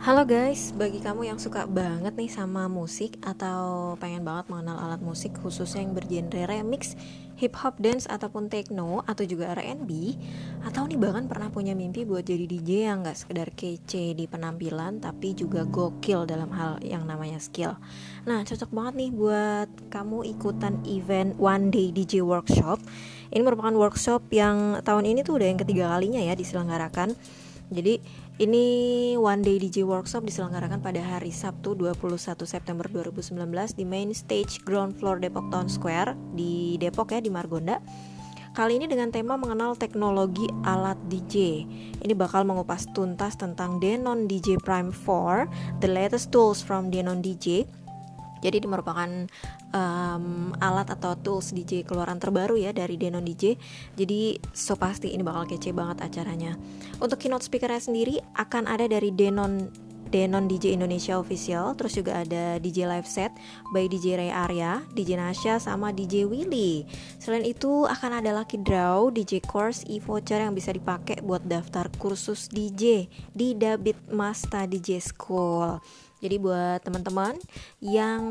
Halo guys, bagi kamu yang suka banget nih sama musik atau pengen banget mengenal alat musik khususnya yang bergenre remix, hip hop dance ataupun techno atau juga R&B atau nih bahkan pernah punya mimpi buat jadi DJ yang gak sekedar kece di penampilan tapi juga gokil dalam hal yang namanya skill. Nah, cocok banget nih buat kamu ikutan event One Day DJ Workshop. Ini merupakan workshop yang tahun ini tuh udah yang ketiga kalinya ya diselenggarakan. Jadi ini One Day DJ Workshop diselenggarakan pada hari Sabtu 21 September 2019 di main stage ground floor Depok Town Square di Depok ya di Margonda. Kali ini dengan tema mengenal teknologi alat DJ. Ini bakal mengupas tuntas tentang Denon DJ Prime 4, the latest tools from Denon DJ jadi ini merupakan um, alat atau tools DJ keluaran terbaru ya dari Denon DJ. Jadi so pasti ini bakal kece banget acaranya. Untuk keynote speakernya sendiri akan ada dari Denon Denon DJ Indonesia Official Terus juga ada DJ Live Set by DJ Ray Arya, DJ Nasya, sama DJ Willy Selain itu akan ada lucky draw DJ course e-voucher yang bisa dipakai buat daftar kursus DJ di Dabit Masta DJ School jadi buat teman-teman yang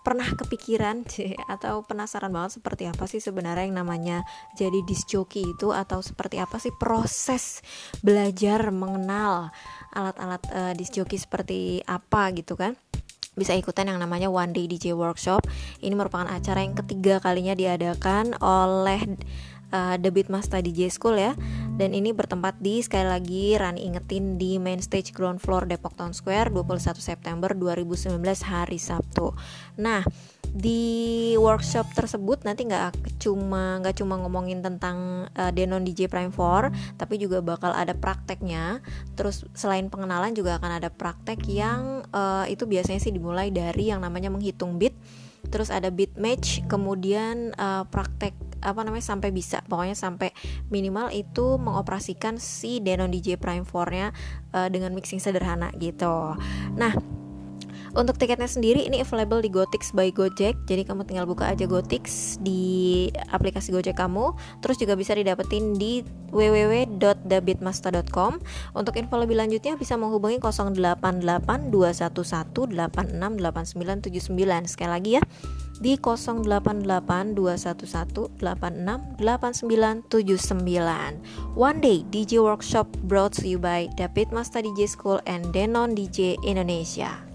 pernah kepikiran atau penasaran banget seperti apa sih sebenarnya yang namanya jadi disc jockey itu atau seperti apa sih proses belajar mengenal alat-alat uh, disc jockey seperti apa gitu kan bisa ikutan yang namanya One Day DJ Workshop. Ini merupakan acara yang ketiga kalinya diadakan oleh uh, The Beatmaster DJ School ya dan ini bertempat di sekali lagi Rani ingetin di main stage ground floor Depok Town Square 21 September 2019 hari Sabtu. Nah, di workshop tersebut nanti nggak cuma nggak cuma ngomongin tentang uh, Denon DJ Prime 4 tapi juga bakal ada prakteknya terus selain pengenalan juga akan ada praktek yang uh, itu biasanya sih dimulai dari yang namanya menghitung beat terus ada beat match kemudian uh, praktek apa namanya sampai bisa pokoknya sampai minimal itu mengoperasikan si Denon DJ Prime 4-nya uh, dengan mixing sederhana gitu. Nah, untuk tiketnya sendiri ini available di Gotix by Gojek. Jadi kamu tinggal buka aja Gotix di aplikasi Gojek kamu. Terus juga bisa didapetin di www.debitmaster.com. Untuk info lebih lanjutnya bisa menghubungi 088211868979. Sekali lagi ya di 088211868979. One day DJ workshop brought to you by David Master DJ School and Denon DJ Indonesia.